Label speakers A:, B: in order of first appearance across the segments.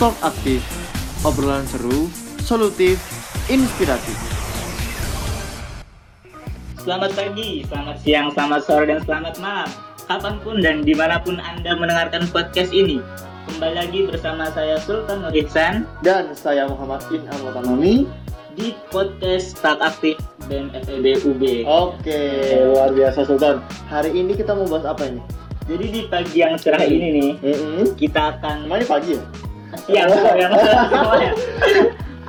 A: Talk aktif, obrolan seru, solutif, inspiratif.
B: Selamat pagi, selamat siang, selamat sore, dan selamat malam. Kapan pun dan di mana pun Anda mendengarkan podcast ini. Kembali lagi bersama saya Sultan Nur Ihsan
A: Dan saya Muhammad Bin Amotanoni.
B: di podcast Tak Aktif BEM FEB UB.
A: Oke, luar biasa Sultan. Hari ini kita mau bahas apa ini?
B: Jadi di pagi yang cerah ini nih,
A: Mm-mm.
B: kita akan
A: Namanya pagi ya?
B: Siang sore, semuanya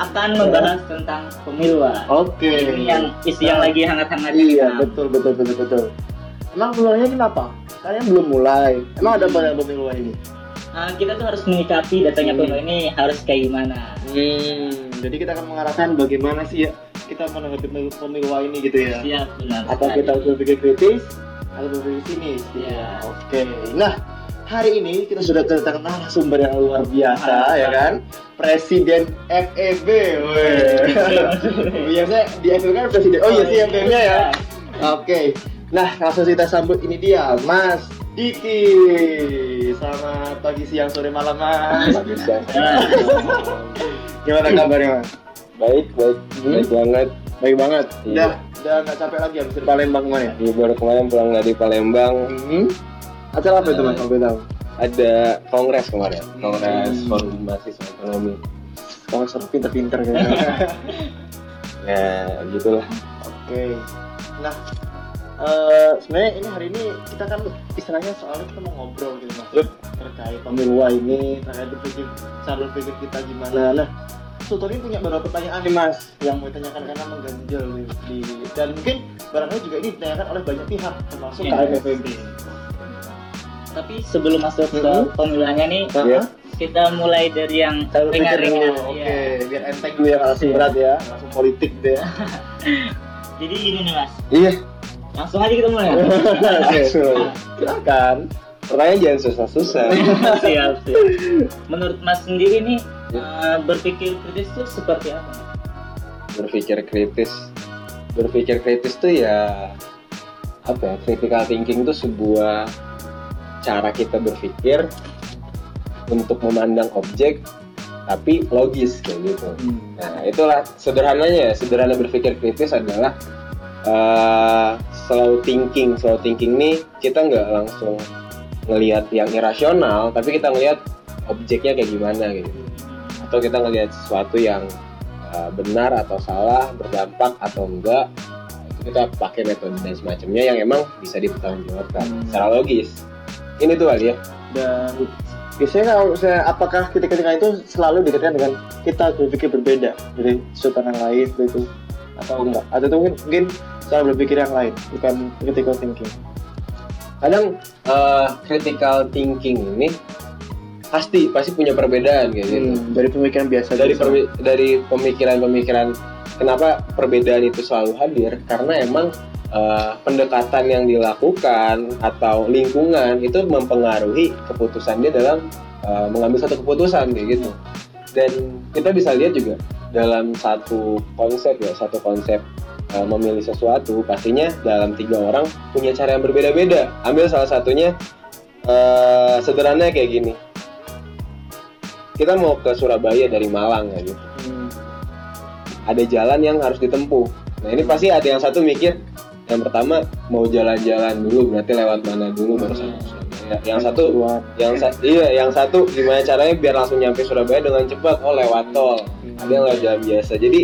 B: akan membahas tentang pemiluan.
A: Oke.
B: Ini yang isu yang lagi hangat-hangatnya.
A: Iya, betul betul betul betul. Emang pemiluannya kenapa? Kalian belum mulai. Emang ada apa yang pemiluan ini?
B: Nah, kita tuh harus menyikapi datangnya
A: Hmm.
B: pemilu ini harus kayak gimana.
A: Hmm, jadi kita akan mengarahkan bagaimana sih ya kita menanggapi pemilu- ini gitu ya.
B: Siap, benar. Sekali.
A: kita harus berpikir kritis atau berpikir sinis?
B: Iya.
A: Oke. Nah, hari ini kita sudah kedatangan narasumber yang luar biasa
B: Mantap.
A: ya kan? Presiden FEB. Biasanya di FEB kan presiden. Oh iya sih FEB-nya ya. Oke. Nah, langsung kita sambut ini dia, Mas Diki. Selamat pagi, siang, sore, malam, Mas. Gimana kabarnya, Mas?
C: Baik, baik,
A: Hmm?
C: baik banget.
A: Baik banget.
C: Iya.
A: Udah, udah nggak capek lagi habis dari Palembang kemarin. ya?
C: Ini baru kemarin pulang dari Palembang.
A: Hmm. Acara apa itu, Mas? Boleh tahu?
C: Ada kongres kemarin, kongres
A: Hmm.
C: forum mahasiswa ekonomi.
A: Seru pinter-pinter kayaknya.
C: Ya, gitulah.
A: Oke. Nah, eh sebenarnya ini hari ini kita kan istilahnya soalnya kita mau ngobrol gitu mas
C: Yup.
A: terkait pemilu ini terkait berpikir cara berpikir kita gimana. Nah, ini punya beberapa pertanyaan nih mas yang mau ditanyakan karena mengganjal di, di- dan mungkin barangkali juga ini ditanyakan oleh banyak pihak termasuk. KMFB.
B: Tapi sebelum masuk ke
A: Hmm.
B: pemiluannya nih,
C: Iya.
B: kita mulai dari yang ringan-ringan.
A: dulu. Oke,
B: Iya.
A: biar enteng dulu ya kalau langsung berat ya, langsung politik deh.
B: Jadi gini nih mas,
C: Iya.
B: langsung aja kita mulai.
C: Langsung. Silakan. Pertanyaan jangan susah-susah.
B: siap, siap. Menurut mas sendiri nih, eh, berpikir kritis itu seperti apa?
C: Berpikir kritis. Berpikir kritis tuh ya apa ya? Critical thinking tuh sebuah cara kita berpikir untuk memandang objek tapi logis kayak gitu. Nah, itulah sederhananya ya. Sederhana berpikir kritis adalah uh, slow thinking. Slow thinking nih kita nggak langsung ngelihat yang irasional, tapi kita ngelihat objeknya kayak gimana gitu. Atau kita ngelihat sesuatu yang uh, benar atau salah, berdampak atau enggak. Nah, itu kita pakai metode dan semacamnya yang emang bisa dipertanggungjawabkan
A: Hmm.
C: secara logis. Ini tuh kali ya.
A: dan biasanya kalau misalnya apakah ketika-ketika itu selalu dikaitkan dengan kita berpikir berbeda dari sultan yang lain begitu atau enggak? Atau itu mungkin, mungkin cara berpikir yang lain bukan critical thinking.
C: Kadang uh, critical thinking ini pasti pasti punya perbedaan kayak gitu.
A: Hmm, dari pemikiran biasa
C: dari
A: biasa.
C: dari pemikiran-pemikiran kenapa perbedaan itu selalu hadir? Karena emang uh, pendekatan yang dilakukan atau lingkungan itu mempengaruhi keputusan dia dalam uh, mengambil satu keputusan kayak gitu. Dan kita bisa lihat juga dalam satu konsep ya satu konsep uh, memilih sesuatu pastinya dalam tiga orang punya cara yang berbeda-beda. Ambil salah satunya uh, sederhana kayak gini. Kita mau ke Surabaya dari Malang ya gitu.
A: Hmm,
C: ada jalan yang harus ditempuh. Nah ini pasti ada yang satu mikir yang pertama mau jalan-jalan dulu berarti lewat mana dulu baru sampai Surabaya. Yang satu yang sa- iya yang satu gimana caranya biar langsung nyampe Surabaya dengan cepat oh lewat tol. Ada yang lewat jalan biasa. Jadi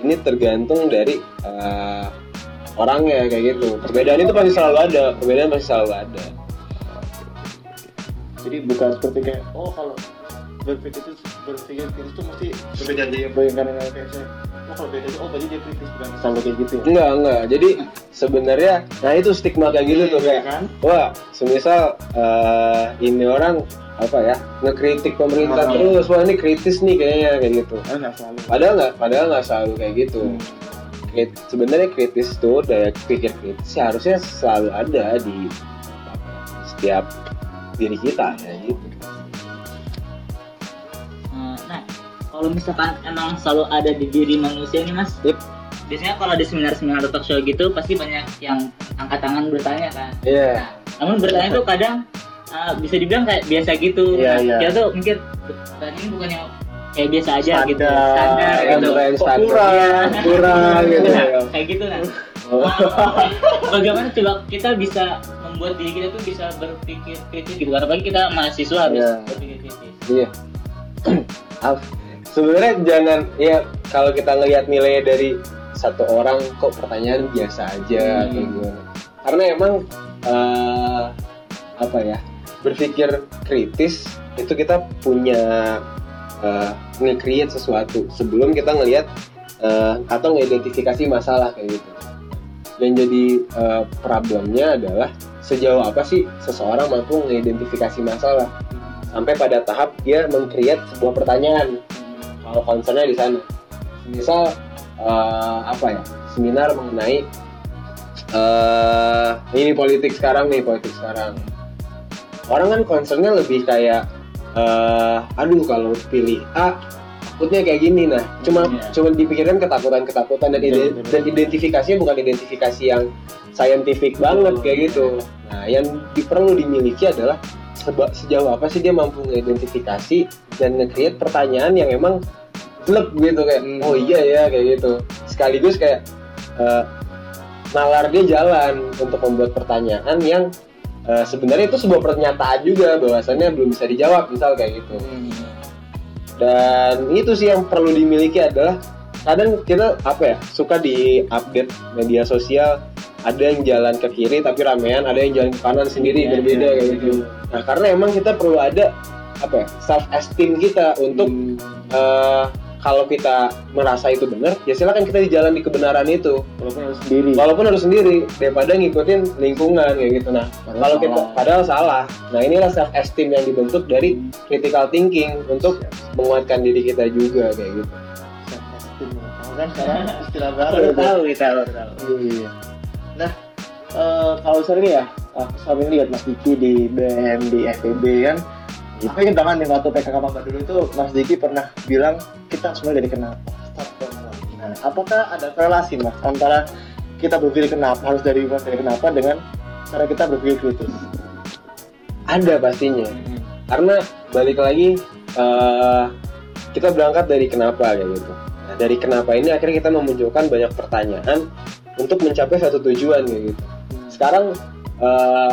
C: ini tergantung dari eh, orangnya kayak gitu. Perbedaan itu pasti selalu ada. Perbedaan pasti selalu ada.
A: jadi bukan seperti kayak oh kalau berpikir itu berpikir kritis itu mesti berbeda dari yang bayangkan yang kayak saya. Oh kalau beda oh berarti dia kritis bukan selalu kayak gitu ya?
C: Enggak enggak. Jadi sebenarnya nah itu stigma kayak gitu tuh kayak
A: kan?
C: wah semisal eh, ini orang apa ya ngekritik pemerintah
A: Hmm.
C: terus wah ini kritis nih kayaknya kayak gitu.
A: Ah nggak selalu.
C: Padahal nggak padahal nggak selalu kayak gitu.
A: Hmm.
C: Krit- sebenarnya kritis tuh daya pikir kritis seharusnya selalu ada di setiap diri kita ya gitu
B: kalau misalkan emang selalu ada di diri manusia nih mas,
C: Yep.
B: biasanya kalau di seminar-seminar talk show gitu pasti banyak yang angkat tangan bertanya kan.
C: Iya.
B: Nah, namun bertanya itu kadang ah, bisa dibilang kayak biasa gitu
A: Iya,
B: Nah, kita tuh mikir pertanyaan ini bukan yang kayak biasa aja gitu
A: Standar.
B: standar
C: Kayak
B: gitu
A: Kok
C: standar.
A: kurang kurang gitu
B: Nah,
A: ya
B: kayak gitu nah
C: Oh.
B: bagaimana coba kita bisa membuat diri kita tuh bisa berpikir kritis gitu karena bagi kita mahasiswa harus
A: Iya.
B: berpikir kritis
C: Iya. Af, Sebenarnya jangan ya kalau kita ngelihat nilainya dari satu orang kok pertanyaan biasa aja
B: Hmm.
C: kayak gimana. Karena emang eh, apa ya berpikir kritis itu kita punya eh, nge-create sesuatu sebelum kita ngelihat eh, atau ngidentifikasi masalah kayak gitu. Dan jadi eh, problemnya adalah sejauh apa sih seseorang mampu mengidentifikasi masalah sampai pada tahap dia meng-create sebuah pertanyaan kalau concernnya di sana. Misal eh, apa ya seminar mengenai eh ini politik sekarang nih politik sekarang. Orang kan concernnya lebih kayak eh aduh kalau pilih A takutnya kayak gini. Nah cuma
B: Iya.
C: cuma dipikirkan ketakutan ketakutan dan, ide-
A: Betul, betul.
C: dan identifikasinya bukan identifikasi yang scientific banget kayak gitu. Nah yang perlu dimiliki adalah seba- sejauh apa sih dia mampu mengidentifikasi dan nge-create pertanyaan yang emang flek gitu kayak
A: Hmm.
C: oh iya ya kayak gitu sekaligus kayak eh, nalar dia jalan untuk membuat pertanyaan yang eh, sebenarnya itu sebuah pernyataan juga bahwasannya belum bisa dijawab misal kayak gitu dan itu sih yang perlu dimiliki adalah kadang kita apa ya suka di update media sosial ada yang jalan ke kiri tapi ramean ada yang jalan ke kanan sendiri
B: Iya,
C: berbeda
B: iya,
C: kayak
B: iya.
C: gitu nah karena emang kita perlu ada apa ya self esteem kita untuk
A: Hmm.
C: eh, kalau kita merasa itu benar ya silakan kita di jalan di kebenaran itu.
A: Walaupun harus sendiri.
C: Walaupun harus sendiri daripada ngikutin lingkungan kayak gitu. Nah
A: Padahal
C: kalau kita
A: salah.
C: padahal salah. Nah inilah self esteem yang dibentuk dari critical thinking untuk menguatkan diri kita juga kayak gitu.
A: Self-esteem. Kalau kan sekarang istilah baru.
B: Tahu kita baru tahu.
A: Iya. Nah, eh, kalau sering ya, aku sering lihat Mas Diki di BM di FEB kan. Aku ingat banget nih waktu PKK Mamba dulu itu Mas Diki pernah bilang kita mulai dari kenapa. Nah, apakah ada relasi Mas antara kita berpikir kenapa harus dari dari kenapa dengan cara kita berpikir kritis?
C: ada pastinya. Karena balik lagi eh, kita berangkat dari kenapa kayak gitu. Nah, dari kenapa ini akhirnya kita memunculkan banyak pertanyaan untuk mencapai satu tujuan kayak gitu. Sekarang eh,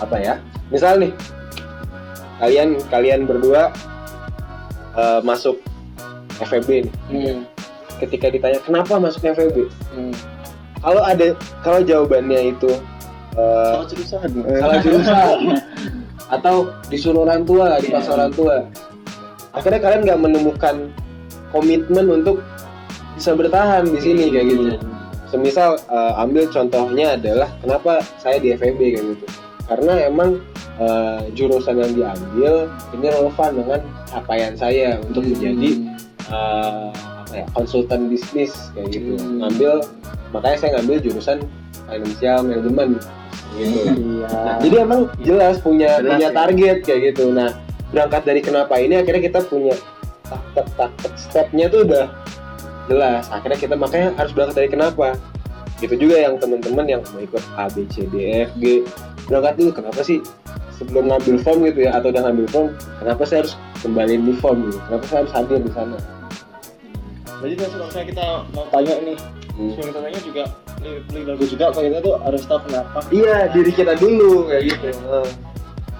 C: apa ya? Misal nih kalian kalian berdua eh, masuk FEB nih
A: Hmm.
C: ketika ditanya kenapa masuk FEB
A: Hmm.
C: kalau ada kalau jawabannya itu eh,
A: Salah jurusan.
C: salah jurusan atau disuruh orang tua dipaksa
B: Iya.
C: orang tua akhirnya kalian nggak menemukan komitmen untuk bisa bertahan di sini kayak gitu semisal eh, ambil contohnya adalah kenapa saya di FEB kayak gitu karena emang eh, jurusan yang diambil ini relevan dengan capaian saya untuk menjadi eh, apa ya konsultan bisnis kayak gitu
A: Hmm.
C: ngambil makanya saya ngambil jurusan financial management gitu
A: Iya.
C: Nah, jadi emang jelas punya
A: Jelas
C: punya
A: ya.
C: target kayak gitu. Nah, berangkat dari kenapa ini akhirnya kita punya taktik taktik stepnya tuh udah jelas. Akhirnya kita makanya harus berangkat dari kenapa. Gitu juga yang teman-teman yang mau ikut A B C D E F G berangkat dulu kenapa sih sebelum ngambil form gitu ya atau udah ngambil form kenapa saya harus kembaliin di form gitu kenapa saya harus hadir di sana
A: Jadi kalau misalnya kita mau tanya nih,
C: Hmm.
A: sebelum kita tanya juga lebih, lebih bagus juga kalau kita tuh harus tahu kenapa.
C: iya diri kita dulu kayak gitu.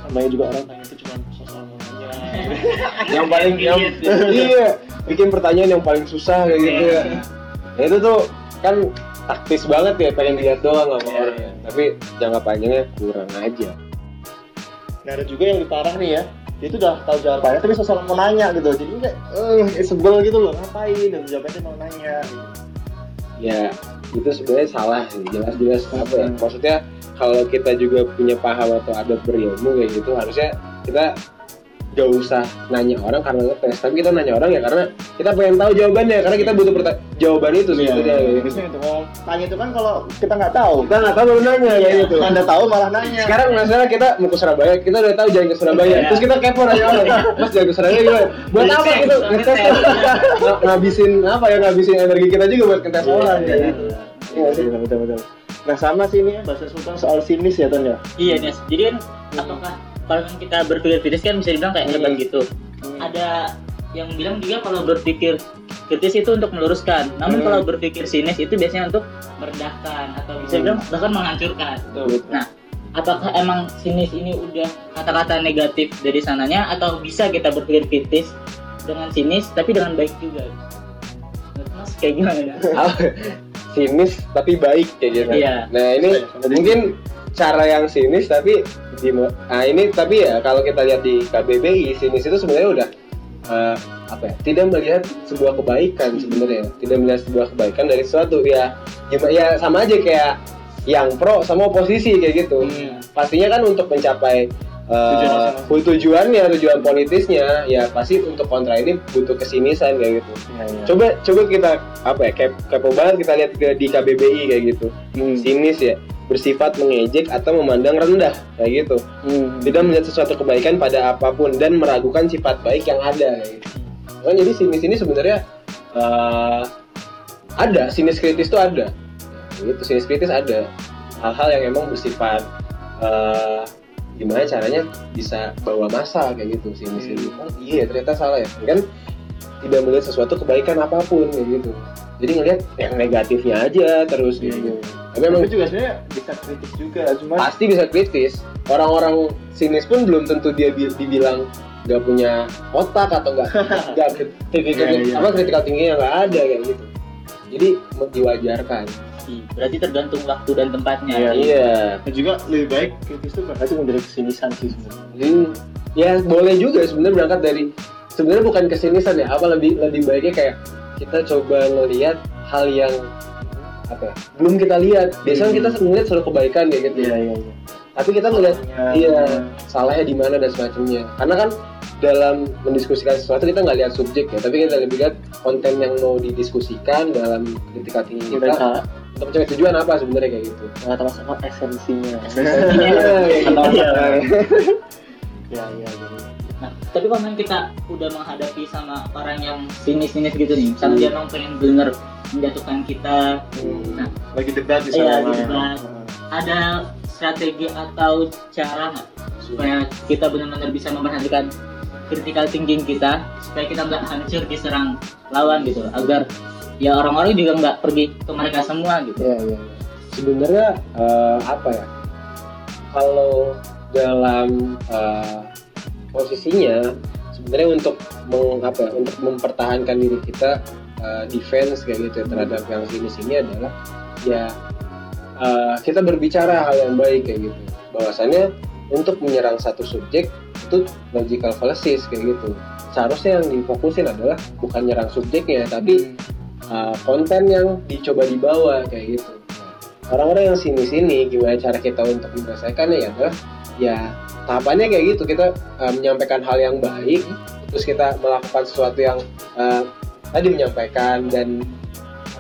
A: Namanya juga orang tanya itu cuma namanya.
C: yang paling yang iya bikin pertanyaan yang paling susah kayak gitu ya Nah, itu tuh kan taktis banget ya pengen lihat doang sama
B: Iya,
C: orang
B: iya.
C: tapi jangka panjangnya kurang aja
A: Nah ada juga yang lebih parah nih ya, dia tuh udah tahu jawabannya tapi sosok mau nanya gitu, jadi kayak eh sebel gitu loh, ngapain? Dan jawabannya mau nanya.
C: Ya itu sebenarnya salah sih. Jelas-jelas apa ya? Maksudnya kalau kita juga punya paham atau ada berilmu kayak gitu harusnya kita gak usah nanya orang karena ngetes tapi kita nanya orang ya karena kita pengen tahu jawabannya karena kita butuh perta- jawaban itu sebetulnya kayak gitu.
A: Biasanya itu mau tanya itu kan kalau kita nggak tahu,
C: kita nggak tahu baru nanya kayak gitu
A: anda tahu malah nanya.
C: sekarang masalah kita mau ke Surabaya kita udah tahu jalan ke Surabaya
B: Iya.
C: terus kita kepo nanya orang mas jalan ke Surabaya gimana buat apa gitu
B: ngetes.
C: ngetes Ng- ngabisin apa ya ngabisin energi kita juga buat ngetes orang
B: Iya,
C: kayak
B: iya.
C: gitu Iya sih.
A: betul betul betul. Nah sama sih ini ya bahasa Sultan soal sinis ya Ton ya.
B: Iya Nes. Jadi kan apakah kalau kita berpikir kritis kan bisa dibilang kayak hebat
A: Hmm.
B: gitu. Ada yang bilang juga kalau berpikir kritis itu untuk meluruskan. Namun
A: Hmm.
B: kalau berpikir sinis itu biasanya untuk merendahkan atau bisa
A: Hmm.
B: dibilang bahkan menghancurkan.
A: Betul.
B: Nah, apakah emang sinis ini udah kata-kata negatif dari sananya atau bisa kita berpikir kritis dengan sinis tapi dengan baik juga? Mas kayak gimana?
C: sinis tapi baik kayak gitu.
B: Iya.
C: Nah ini mungkin cara yang sinis tapi di nah ini tapi ya kalau kita lihat di KBBI sinis itu sebenarnya udah eh, apa ya tidak melihat sebuah kebaikan sebenarnya tidak melihat sebuah kebaikan dari sesuatu ya gimana ya sama aja kayak yang pro sama oposisi kayak gitu
A: Hmm.
C: pastinya kan untuk mencapai
A: Tujuan
C: uh,
A: masing-masing.
C: tujuannya tujuan politisnya ya pasti untuk kontra ini butuh kesinisan kayak gitu
A: Iya, iya.
C: coba coba kita apa ya kep, kepo banget kita lihat ke, di KBBI kayak gitu
A: Hmm.
C: sinis ya bersifat mengejek atau memandang rendah kayak gitu.
A: Hmm.
C: tidak melihat sesuatu kebaikan pada apa pun dan meragukan sifat baik yang ada kayak gitu. Nah, jadi sinis ini sebenarnya uh, ada sinis kritis itu ada. Gitu sinis kritis ada. Hal-hal yang emang bersifat uh, gimana caranya bisa bawa masa kayak gitu sinis
A: Hmm.
C: ini oh iya ternyata salah ya. Kan tidak melihat sesuatu kebaikan apa pun kayak gitu. Jadi ngelihat yang negatifnya aja terus
A: Iya,
C: gitu.
A: iya.
C: Tapi emang
A: juga sebenarnya bisa kritis juga, cuma
C: pasti bisa kritis orang-orang sinis pun belum tentu dia bi- dibilang nggak punya otak atau nggak nggak kritikal
A: Iya, iya.
C: apa kritikal tingginya nggak ada kayak gitu jadi diwajarkan
B: Berarti tergantung waktu dan tempatnya.
A: Iya.
C: iya
A: dan juga lebih baik kritis itu berarti dari kesinisan sih sebenarnya.
C: Hmm, ya boleh juga sebenarnya berangkat dari sebenarnya bukan kesinisan ya apa lebih lebih baiknya kayak kita coba ngelihat hal yang apa ya, belum kita lihat biasanya
A: Hmm.
C: kita melihat selalu kebaikan ya gitu
A: Iya iya iya.
C: tapi kita
A: Salahnya.
C: iya salahnya di mana dan semacamnya karena kan dalam mendiskusikan sesuatu kita nggak lihat subjek ya tapi kita lebih lihat konten yang mau didiskusikan dalam kritika tinggi
A: Udah
C: kita
A: tak
C: untuk mencari tujuan apa sebenarnya kayak gitu
A: nggak tahu sama esensinya.
C: Iya,
A: Atau
B: iya.
A: Iya iya iya.
B: Tapi kalau kita udah menghadapi sama orang yang sinis-sinis gitu nih, misalnya
C: Hmm.
B: dia memang pengen bener menjatuhkan kita, Nah.
A: lagi debat di
B: Iya,
A: sana.
B: lagi debat. ada strategi atau cara nggak supaya kita benar-benar bisa memperhatikan critical thinking kita, supaya kita nggak hancur diserang lawan gitu, agar ya orang-orang juga nggak pergi ke mereka semua gitu.
C: Iya, iya, iya. Sebenarnya eh, apa ya? Kalau dalam eh, posisinya sebenarnya untuk meng, apa ya, untuk mempertahankan diri kita eh, defense kayak gitu ya, terhadap yang sini sini adalah ya eh, kita berbicara hal yang baik kayak gitu. Bahwasannya untuk menyerang satu subjek itu logical fallacies kayak gitu. Seharusnya yang difokusin adalah bukan nyerang subjeknya tapi uh, konten yang dicoba dibawa kayak gitu. Orang-orang yang sini-sini gimana cara kita untuk menyelesaikannya ya adalah ya tahapannya kayak gitu kita uh, menyampaikan hal yang baik terus kita melakukan sesuatu yang uh, tadi menyampaikan dan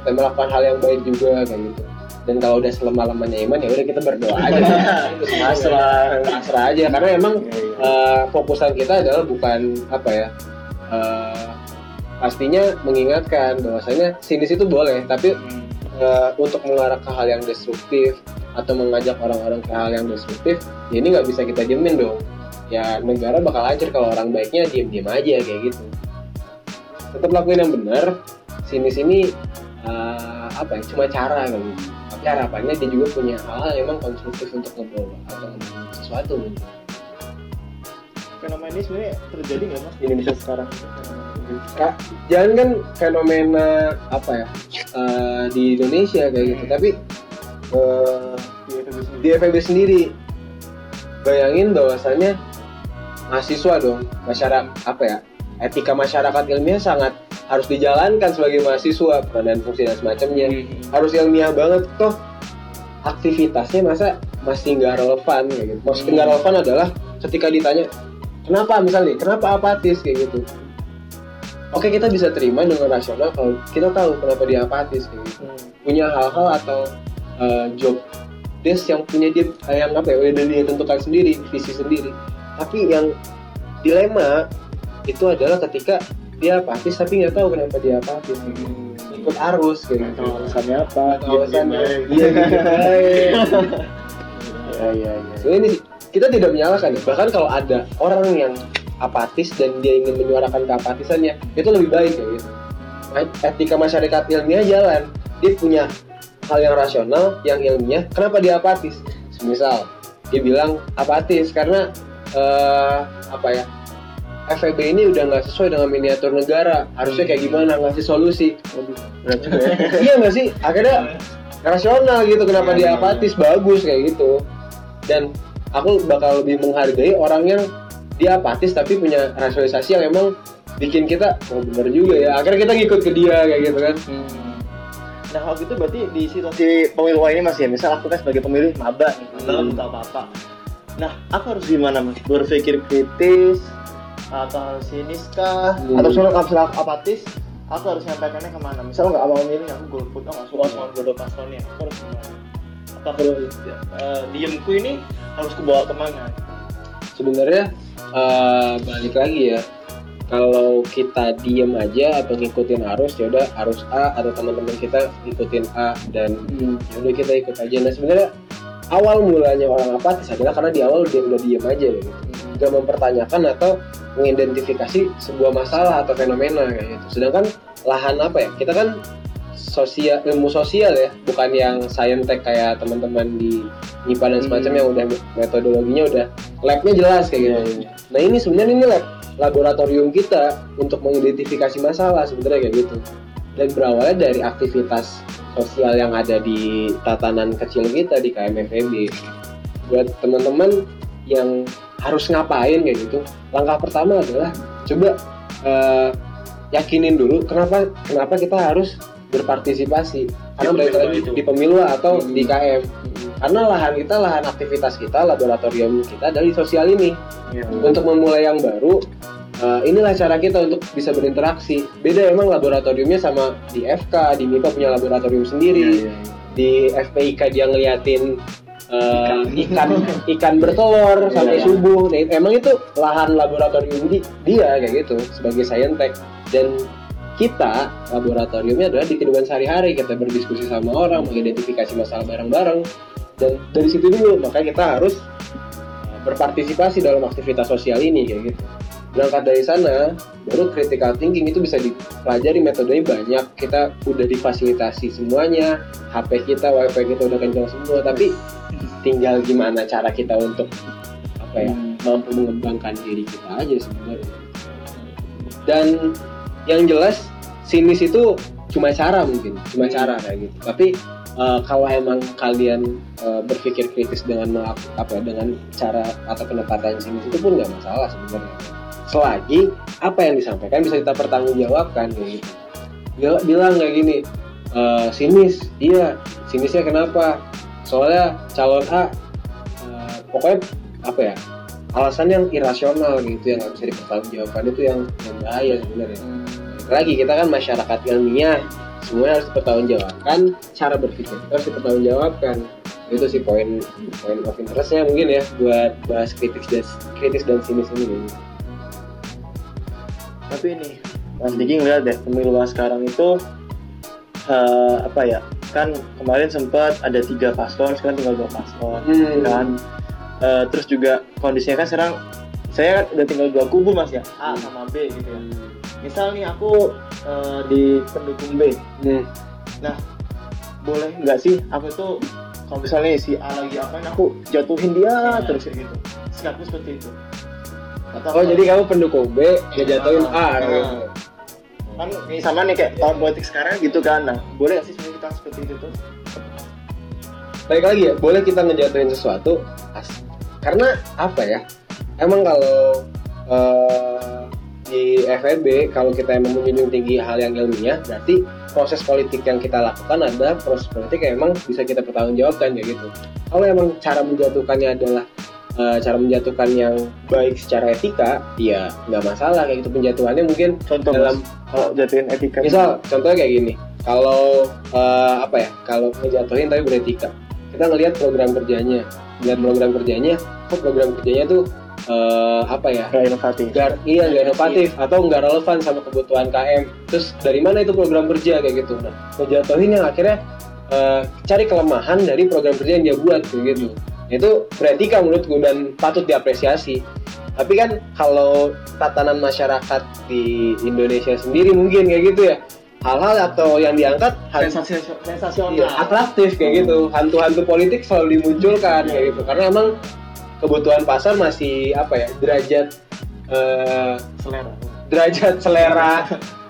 C: dan melakukan hal yang baik juga kayak gitu. Dan kalau udah selama-lamanya iman ya udah kita berdoa aja. Terus pasrah pasrah aja karena emang uh, fokusan kita adalah bukan apa ya uh, pastinya mengingatkan bahwasanya sinis itu boleh tapi uh, untuk mengarah ke hal yang destruktif atau mengajak orang-orang ke hal yang destruktif ya ini nggak bisa kita diemin dong ya negara bakal hancur kalau orang baiknya diem-diem aja kayak gitu tetap lakuin yang benar sinis ini uh, apa ya cuma cara gitu tapi harapannya dia juga punya hal-hal yang emang konstruktif untuk ngebawa atau sesuatu gitu.
A: fenomena ini sebenarnya terjadi nggak mas di Indonesia sekarang?
C: Kak, jangan kan fenomena apa ya eh, di Indonesia kayak gitu, tapi
A: Iya, itu sendiri.
C: Di FEB sendiri bayangin bahwasannya mahasiswa dong, masyarakat apa ya etika masyarakat ilmiah sangat harus dijalankan sebagai mahasiswa peran dan fungsi dan semacamnya harus ilmiah banget toh aktivitasnya masa masih nggak relevan kayak gitu. Maksudnya nggak relevan adalah ketika ditanya kenapa misalnya kenapa apatis kayak gitu. Oke kita bisa terima dengan rasional kalau kita tahu kenapa dia apatis kayak gitu.
A: Hmm.
C: Punya hal-hal atau uh, job desk yang punya dia eh, yang apa ya udah dia tentukan sendiri visi sendiri. Tapi yang dilema itu adalah ketika dia apatis tapi nggak tahu kenapa dia apatis ikut arus kayak gitu
A: Tahu alasannya apa?
C: Alasannya. Iya gitu baik.
A: Iya iya iya.
C: So, ini kita tidak menyalahkan ya. bahkan kalau ada orang yang apatis dan dia ingin menyuarakan keapatisannya itu lebih baik ya gitu etika masyarakat ilmiah jalan dia punya hal yang rasional yang ilmiah kenapa dia apatis? Misal dia bilang apatis karena eh, apa ya FEB ini udah nggak sesuai dengan miniatur negara. Harusnya kayak gimana? Ngasih solusi.
A: Waduh, berat juga ya.
C: iya nggak sih? Akhirnya rasional gitu kenapa dia
B: iya,
C: apatis bagus kayak gitu. Dan aku bakal lebih menghargai orang yang dia apatis tapi punya rasionalisasi yang emang bikin kita oh bener juga ya. Akhirnya kita ngikut ke dia kayak gitu kan
A: Nah kalau gitu berarti di situasi pemilu ini mas ya, misal aku kan sebagai pemilih maba nih, maba
C: Hmm.
A: buta apa-apa. Nah aku harus gimana mas? Berpikir kritis atau harus sinis kah?
C: Hmm.
A: Atau misalnya kalau misalnya apatis, aku harus nyampaikannya ke mana? Misal nggak mau milih, aku golput, aku nggak suka sama dua paslonnya, aku harus gimana? Atau harus eh, diemku ini harus kubawa ke mana?
C: sebenarnya eh, balik lagi ya kalau kita diem aja atau ngikutin arus ya udah arus A atau teman-teman kita ngikutin A dan ya udah kita ikut aja. Nah sebenarnya awal mulanya orang apatis adalah karena di awal dia udah diem aja gitu. Nggak mempertanyakan atau mengidentifikasi sebuah masalah atau fenomena kayak gitu. Sedangkan lahan apa ya? Kita kan sosial ilmu sosial ya bukan yang saintek kayak teman-teman di MIPA dan semacam
A: Hmm.
C: yang udah metodologinya udah labnya jelas kayak gitu. Nah ini sebenarnya ini lab laboratorium kita untuk mengidentifikasi masalah sebenarnya kayak gitu dan berawalnya dari aktivitas sosial yang ada di tatanan kecil kita di KMFEB buat teman-teman yang harus ngapain kayak gitu langkah pertama adalah coba eh, yakinin dulu kenapa kenapa kita harus berpartisipasi karena
A: Di
C: balik
A: pemilu
C: lagi
A: itu.
C: di pemilu atau
A: Hmm.
C: di KM karena lahan kita lahan aktivitas kita laboratorium kita dari sosial ini.
A: Iya.
C: untuk memulai yang baru eh, inilah cara kita untuk bisa berinteraksi. Beda emang laboratoriumnya sama di FK di MIPA punya laboratorium sendiri.
A: Iya,
C: di FPIK dia ngeliatin eh, ikan. ikan bertelur sampai
A: Iya.
C: subuh. Nah, emang itu lahan laboratorium di, dia kayak gitu sebagai saintek. Dan kita laboratoriumnya adalah di kehidupan sehari-hari. Kita berdiskusi sama orang mengidentifikasi masalah bareng-bareng dan dari situ dulu makanya kita harus uh, berpartisipasi dalam aktivitas sosial ini kayak gitu. Berangkat dari sana baru critical thinking itu bisa dipelajari metodenya banyak. Kita udah difasilitasi semuanya HP kita wifi kita udah kencang semua. Tapi tinggal gimana cara kita untuk apa ya mampu mengembangkan diri kita aja sebenarnya. Dan yang jelas sinis itu cuma cara mungkin cuma cara kayak gitu. Tapi uh, kalau emang kalian uh, berpikir kritis dengan apa ya, dengan cara atau pendekatan sinis itu pun nggak masalah sebenarnya. Selagi apa yang disampaikan bisa kita pertanggungjawabkan gitu. Bila- bilang kayak gini "Eh, sinis. Iya sinisnya kenapa? Soalnya calon A eh, pokoknya apa ya alasan yang irasional gitu yang nggak bisa dipertanggungjawabkan itu yang yang bahaya sebenarnya. Lagi kita kan masyarakat ilmiah semuanya harus dipertanggungjawabkan cara berpikir kita harus dipertanggungjawabkan. Itu sih poin poin of interestnya mungkin ya buat bahas kritis dan kritis dan sinis ini.
A: Tapi ini Mas Diki ngeliat deh pemilu sekarang itu eh, apa ya kan kemarin sempat ada tiga paslon sekarang tinggal dua paslon
C: Hmm.
A: kan? Eh, terus juga kondisinya kan sekarang saya kan udah tinggal dua kubu mas ya? A sama B gitu ya. Misal nih aku eh, di pendukung B.
C: Hmm.
A: boleh nggak sih aku tuh kalau misalnya si A lagi apain aku jatuhin dia terus kayak gitu. Sikapku seperti itu. Atau
C: oh jadi kamu pendukung B ngejatuhin A
A: Ah,
C: gitu.
A: kan ini sama nih kayak tahun politik sekarang gitu kan. Nah boleh nggak sih sebenarnya kita seperti itu tuh?
C: Baik lagi ya boleh kita ngejatuhin sesuatu? As- karena apa ya? Emang kalau eh, di FEB kalau kita emang menjunjung tinggi hal yang ilmiah berarti proses politik yang kita lakukan adalah proses politik yang emang bisa kita pertanggungjawabkan ya gitu. Kalau emang cara menjatuhkannya adalah eh, cara menjatuhkan yang baik secara etika ya nggak masalah kayak gitu. Penjatuhannya mungkin
A: contoh
C: dalam
A: Mas, kalau jatuhin etika
C: misal contohnya kayak gini. Kalau eh, apa ya kalau ngejatuhin tapi beretika kita ngelihat program kerjanya. Lihat program kerjanya kok program kerjanya tuh eh, apa ya?
A: Gak inovatif.
C: nggak iya nggak inovatif. Atau nggak relevan sama kebutuhan KM terus dari mana itu program kerja kayak gitu. Nah ngejatuhin yang akhirnya eh, cari kelemahan dari program kerja yang dia buat kayak gitu. Itu beretika menurutku dan patut diapresiasi. Tapi kan kalau tatanan masyarakat di Indonesia sendiri mungkin kayak gitu ya. Hal-hal atau yang diangkat hal-
A: sensasional.
C: Iya, atraktif kayak gitu. Hantu-hantu politik selalu dimunculkan kayak gitu. Karena emang kebutuhan pasar masih apa ya derajat eh,
A: selera.
C: derajat selera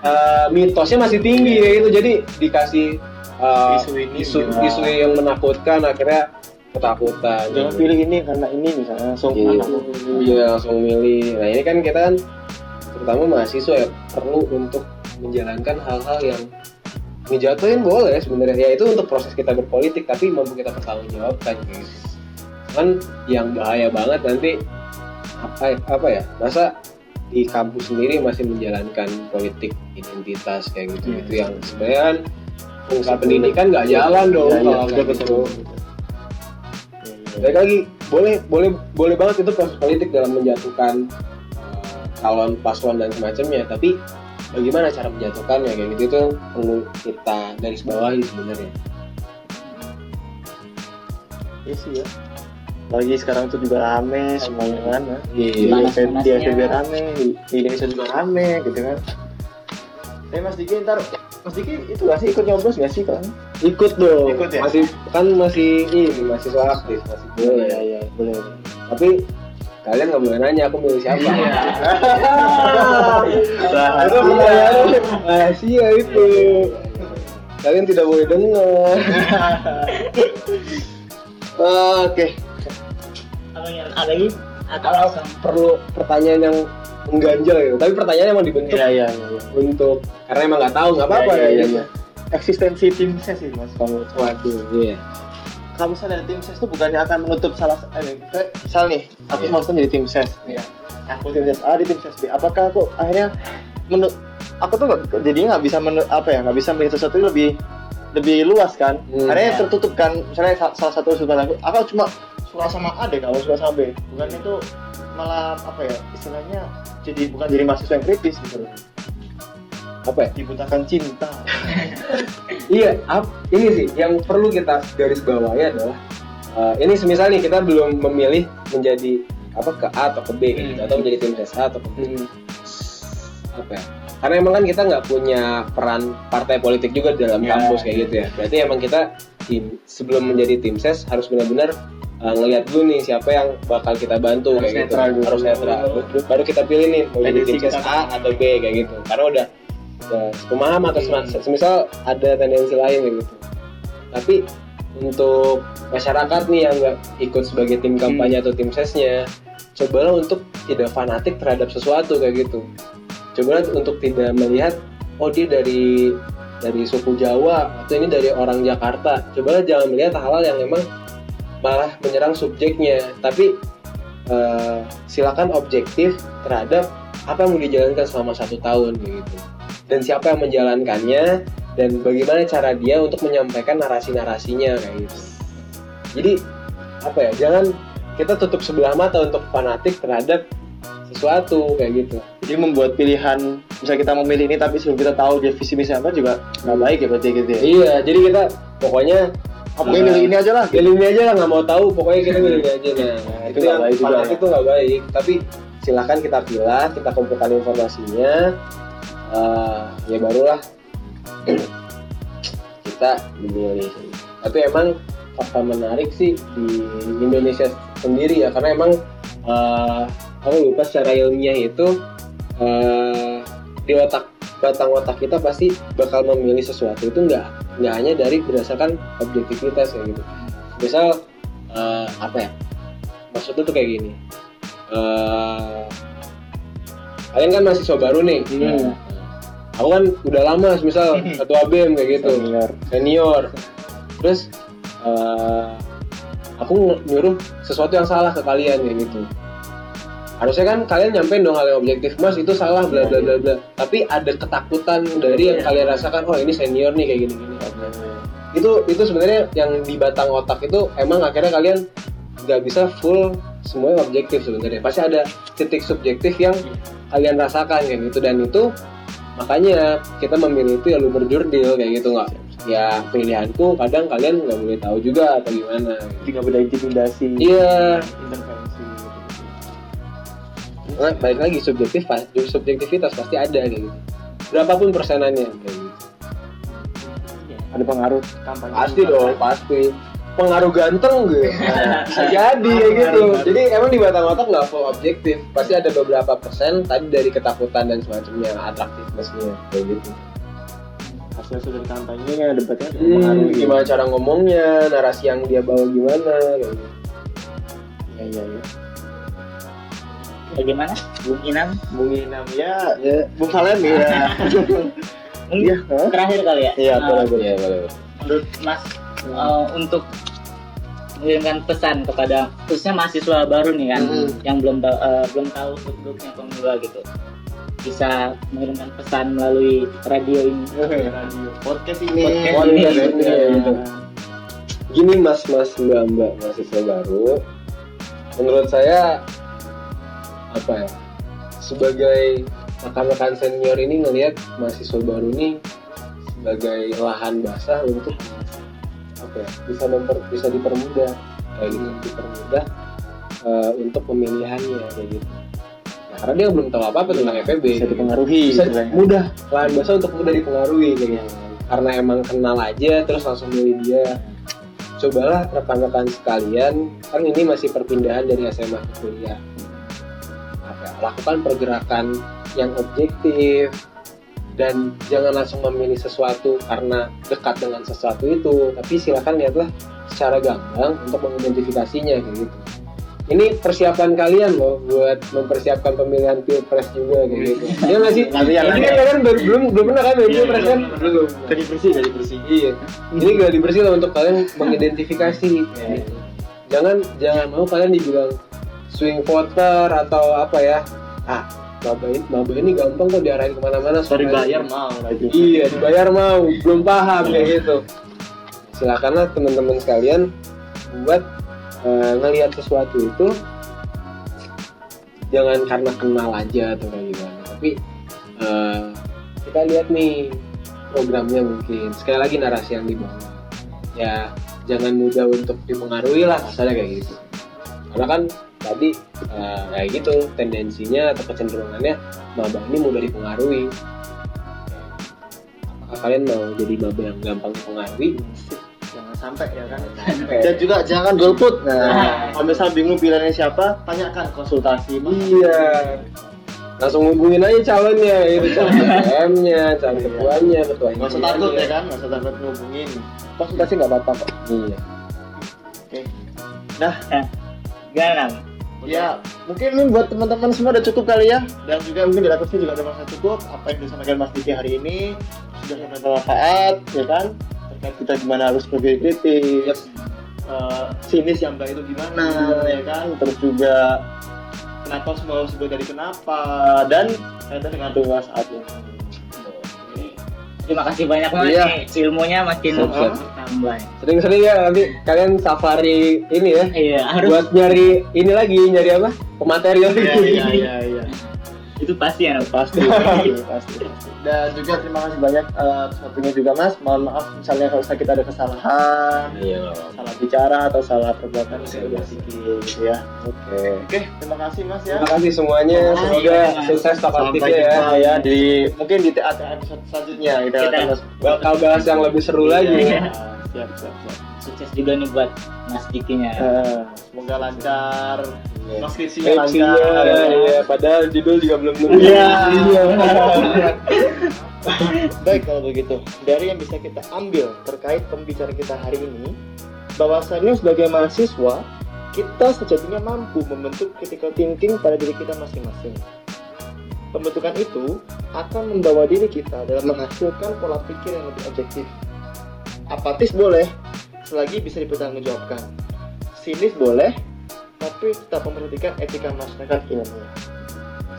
C: eh, mitosnya masih tinggi kayak gitu. Jadi dikasih eh,
A: Isu ini
C: isu,
A: juga.
C: isu yang menakutkan akhirnya ketakutan.
A: Jangan
C: gitu.
A: pilih ini karena ini misalnya langsung
C: Iya. Iya langsung milih. Nah ini kan kita kan terutama mahasiswa ya perlu untuk menjalankan hal-hal yang ngejatuhin boleh sebenarnya ya itu untuk proses kita berpolitik tapi mampu kita pertanggungjawabkan gitu. Kan yang bahaya banget nanti apa apa ya masa di kampus sendiri masih menjalankan politik identitas kayak gitu
A: Iya.
C: itu yang sebenarnya kan fungsi pendidikan nggak jalan dong
A: iya,
C: kalau gitu.
A: betul.
C: Baik lagi, boleh boleh boleh banget itu proses politik dalam menjatuhkan uh, calon paslon dan semacamnya. Tapi bagaimana cara menjatuhkannya kayak gitu itu perlu kita garis bawahi sebenarnya.
A: Iya sih ya. Lagi sekarang tuh juga rame semuanya kan. ya. Di
B: Gimana
A: FB di
B: panasnya?
A: FB rame, di di Indonesia juga rame gitu kan. Eh Mas Diki ntar Mas Diki itu gak sih ikut nyoblos gak sih kan?
C: Ikut dong.
A: Ikut ya?
C: Masih kan masih ini masih soal aktif masih boleh.
A: Iya iya boleh.
C: Tapi kalian nggak boleh nanya aku milih siapa.
A: Nah,
C: itu pertanyaannya rahasia itu. Kalian tidak boleh dengar. Oke.
B: Kalau yang ada lagi atau
C: kalau
B: langsung
C: perlu pertanyaan yang mengganjal gitu tapi pertanyaan emang dibentuk
A: Iya iya iya. iya.
C: untuk karena emang nggak tahu nggak apa-apa ya
A: iya,
C: gitu.
A: iya. Eksistensi tim ses sih mas kamu.
C: waduh iya
A: Kalau misalnya tim ses itu bukannya akan menutup salah eh, kayak misal nih aku
C: Iya.
A: masuk jadi tim ses. Iya. Aku tim ses A di tim ses B. Apakah aku akhirnya menurut aku tuh jadi nggak bisa menu- apa ya nggak bisa melihat sesuatu yang lebih lebih luas kan
C: Hmm.
A: akhirnya tertutup kan misalnya sa- salah satu sudut pandang aku aku cuma suka sama A deh kalau suka sama B. Bukan itu malah apa ya istilahnya jadi bukan jadi mahasiswa yang kritis gitu
C: apa ya?
A: Dibutakan cinta.
C: Iya ap- ini sih yang perlu kita garis bawahi adalah eh, ini semisal nih kita belum memilih menjadi apa ke A atau ke B gitu,
A: Hmm.
C: atau menjadi tim ses A atau ke B. Apa ya? Karena emang kan kita nggak punya peran partai politik juga di dalam
A: Ya.
C: kampus kayak gitu ya. Berarti emang kita tim sebelum menjadi tim ses harus benar-benar uh, ngelihat dulu nih siapa yang bakal kita bantu
A: Harus
C: kayak gitu.
A: netral
C: harus netral. Baru- baru kita pilih nih mau jadi tim ses. A atau B kayak gitu. Karena udah udah pemaham atau
A: Hmm.
C: sem- semisal ada tendensi lain kayak gitu. Tapi untuk masyarakat nih yang nggak ikut sebagai tim kampanye atau tim sesnya cobalah untuk tidak fanatik terhadap sesuatu kayak gitu. Cobalah untuk tidak melihat oh dia dari dari suku Jawa atau ini dari orang Jakarta. Cobalah jangan melihat hal-hal yang memang malah menyerang subjeknya. Tapi eh, silakan objektif terhadap apa yang mau dijalankan selama satu tahun gitu. Dan siapa yang menjalankannya dan bagaimana cara dia untuk menyampaikan narasi-narasinya kayak gitu. Jadi apa ya jangan kita tutup sebelah mata untuk fanatik terhadap sesuatu kayak gitu.
A: Jadi membuat pilihan misalnya kita memilih ini tapi sebelum kita tahu dia visi misi apa juga nggak baik ya berarti gitu ya?
C: Iya jadi kita pokoknya
A: Aku milih ini aja lah.
C: Pilih ini aja lah nggak mau tahu. Pokoknya kita milih ini aja nah,
A: Nah,
C: itu yang
A: baik juga,
C: itu nggak baik. Tapi silahkan kita pilah kita kumpulkan informasinya. Eh, ya barulah. Kita memilih tapi emang fakta menarik sih di Indonesia sendiri ya karena emang eh, aku lupa secara ilmiah itu eh, di otak batang otak kita pasti bakal memilih sesuatu. Itu nggak nggak hanya dari berdasarkan objektivitas kayak gitu. Misal eh, apa ya? Maksudnya tuh kayak gini. Eh, kalian kan mahasiswa baru nih.
A: Hmm.
C: aku kan udah lama misal ketua BEM kayak gitu.
A: Senior.
C: senior. Terus eh, aku nyuruh sesuatu yang salah ke kalian kayak gitu harusnya kan kalian nyampein dong hal yang objektif mas itu salah bla bla bla bla. Tapi ada ketakutan dari yang kalian rasakan oh ini senior nih kayak gini gini itu itu sebenarnya yang di batang otak itu emang akhirnya kalian nggak bisa full semuanya objektif sebenarnya. Pasti ada titik subjektif yang kalian rasakan kayak gitu. Dan itu makanya kita memilih itu ya lu berjurdil kayak gitu nggak ya pilihanku kadang kalian nggak boleh tahu juga atau gimana.
A: Tidak beda intimidasi.
C: iya.
A: Intervensi.
C: Nah, balik lagi subjektif subjektivitas pasti ada gitu. Berapapun persenannya kayak gitu.
A: Ada pengaruh kampanye.
C: pasti dong pasti. Pengaruh ganteng gitu bisa jadi kayak gitu. jadi emang di batang otak nggak full objektif. Pasti ada beberapa persen tadi dari ketakutan dan semacamnya atraktivitasnya kayak gitu.
A: Hasil dari kampanye debatnya
C: hmm,
A: mempengaruhi.
C: gimana cara ngomongnya narasi yang dia bawa gimana kayak gitu.
A: Iya iya iya.
B: Bagaimana? Bung Inam?
A: Bung Inam ya, ya Bung Salem ya. Iya,
B: terakhir kali ya.
A: Iya,
B: Eh,
A: boleh.
C: Iya, boleh
B: menurut Mas eh, untuk mengirimkan pesan kepada khususnya mahasiswa baru nih kan
A: Mhm.
B: yang belum eh, belum tahu bentuknya pemula gitu bisa mengirimkan pesan melalui radio ini
A: Radio podcast ini.
B: Podcast
C: Podcast
B: ini.
C: ini, ya, gitu. gini mas mas mbak mbak mahasiswa baru menurut saya apa ya sebagai rekan-rekan senior ini ngelihat mahasiswa baru ini sebagai lahan basah untuk apa ya bisa memper, bisa dipermudah kayak gitu dipermudah eh, untuk pemilihannya kayak gitu nah, karena dia belum tahu apa apa tentang FEB
A: Bisa dipengaruhi.
C: bisa
A: istilahnya.
C: mudah lahan basah untuk mudah dipengaruhi kayak gitu karena emang kenal aja terus langsung milih dia cobalah rekan-rekan sekalian kan ini masih perpindahan dari SMA ke kuliah ya, lakukan pergerakan yang objektif dan jangan langsung memilih sesuatu karena dekat dengan sesuatu itu. Tapi silakan lihatlah secara gamblang untuk mengidentifikasinya kayak gitu. Ini persiapan kalian loh buat mempersiapkan pemilihan pilpres juga kayak gitu. Ya nggak sih? Ini kan kalian belum belum belum pernah kan main
B: Iya,
C: pilpres kan?
B: belum,
C: belum.
A: Jadi bersih, jadi bersih.
C: iya. Ini gak dibersih lah untuk kalian mengidentifikasi.
A: Iya.
C: jangan jangan mau kalian dibilang swing voter atau apa ya? Ah maba ini, maba ini gampang kok diarahin ke
A: mana-mana
C: Sorry
A: bayar mau lagi.
C: iya dibayar mau. Belum paham kayak gitu. Silakanlah teman-teman sekalian buat eh, ngelihat sesuatu itu jangan karena kenal aja atau kayak gimana. Tapi eh, kita lihat nih programnya mungkin. Sekali lagi narasi yang dibawa. Ya jangan mudah untuk dipengaruhi lah misalnya kayak gitu. Karena kan tadi eh, kayak gitu tendensinya atau kecenderungannya maba ini mudah dipengaruhi apakah kalian mau jadi maba yang gampang dipengaruhi
A: Jangan sampai ya kan. Dan juga jangan golput. Nah, kalau misal bingung pilihannya siapa, tanyakan konsultasi.
C: iya langsung hubungin aja calonnya itu calon PM-nya calon ketuanya ketua
A: Nggak usah takut ya kan, nggak usah takut ngubungin. Konsultasi nggak apa-apa kok.
C: iya
A: Oke.
B: gimana Nam?
A: Ya, mungkin ini buat teman-teman semua udah cukup kali ya. Dan juga mungkin di atasnya juga ada masa cukup. Apa yang disampaikan Mas Diki hari ini sudah sangat bermanfaat, ya kan? Terkait kita gimana harus berpikir kritis, eh, sinis yang baik itu gimana, ya kan? Terus juga kenapa semua harus dari kenapa dan kaitan dengan tugas ini.
B: terima kasih banyak banget
C: Iya.
B: nih ilmunya makin
C: siap.
B: Tambah
C: sering-sering ya nanti kalian safari ini ya
B: iya harus.
C: buat nyari ini lagi nyari apa? Pemateri lagi.
A: Iya, iya, iya, iya.
B: itu pasti ya
A: pasti pasti pasti. Dan juga terima kasih banyak eh, atas waktunya juga mas. Mohon maaf misalnya kalau kita ada kesalahan
C: iya.
A: salah bicara atau salah perbuatan sedikit sedikit gitu ya.
C: Oke.
A: Oke terima kasih mas ya.
C: Terima kasih semuanya.
B: Ah,
C: semoga
B: iya.
C: sukses
A: sampai
C: topiknya ya
A: ya di mungkin di episode selanjutnya kita,
B: Kita-
A: akan
C: bakal bahas yang lebih seru lagi.
A: Iya, siap siap siap
B: sukses juga nih buat Mas Dikinya
A: Eh, semoga lancar
C: Iya.
A: skripsinya
C: Skripsinya,
A: lancar
C: iya, padahal judul juga belum tentu.
A: Iya. Baik kalau begitu, dari yang bisa kita ambil terkait pembicaraan kita hari ini, bahwasannya sebagai mahasiswa, kita sejatinya mampu membentuk critical thinking pada diri kita masing-masing. Pembentukan itu akan membawa diri kita dalam menghasilkan pola pikir yang lebih objektif. Apatis boleh, selagi bisa dipertanggungjawabkan. Sinis boleh, tapi tetap memperhatikan etika masyarakat ilmiah.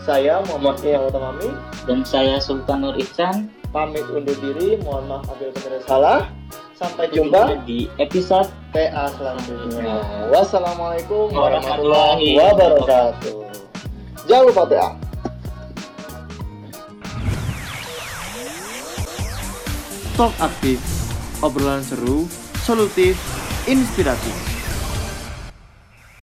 A: Saya Muhammad Iyang Utamami
B: dan saya Sultan Nur Ihsan
A: pamit undur diri. Mohon maaf apabila ada salah. Sampai jumpa.
B: di episode
A: TA selanjutnya. Wassalamualaikum
B: Warahmatullahi
A: warahmatullahi wabarakatuh. Jangan lupa TA.
D: Talk aktif, obrolan seru, solutif, inspiratif.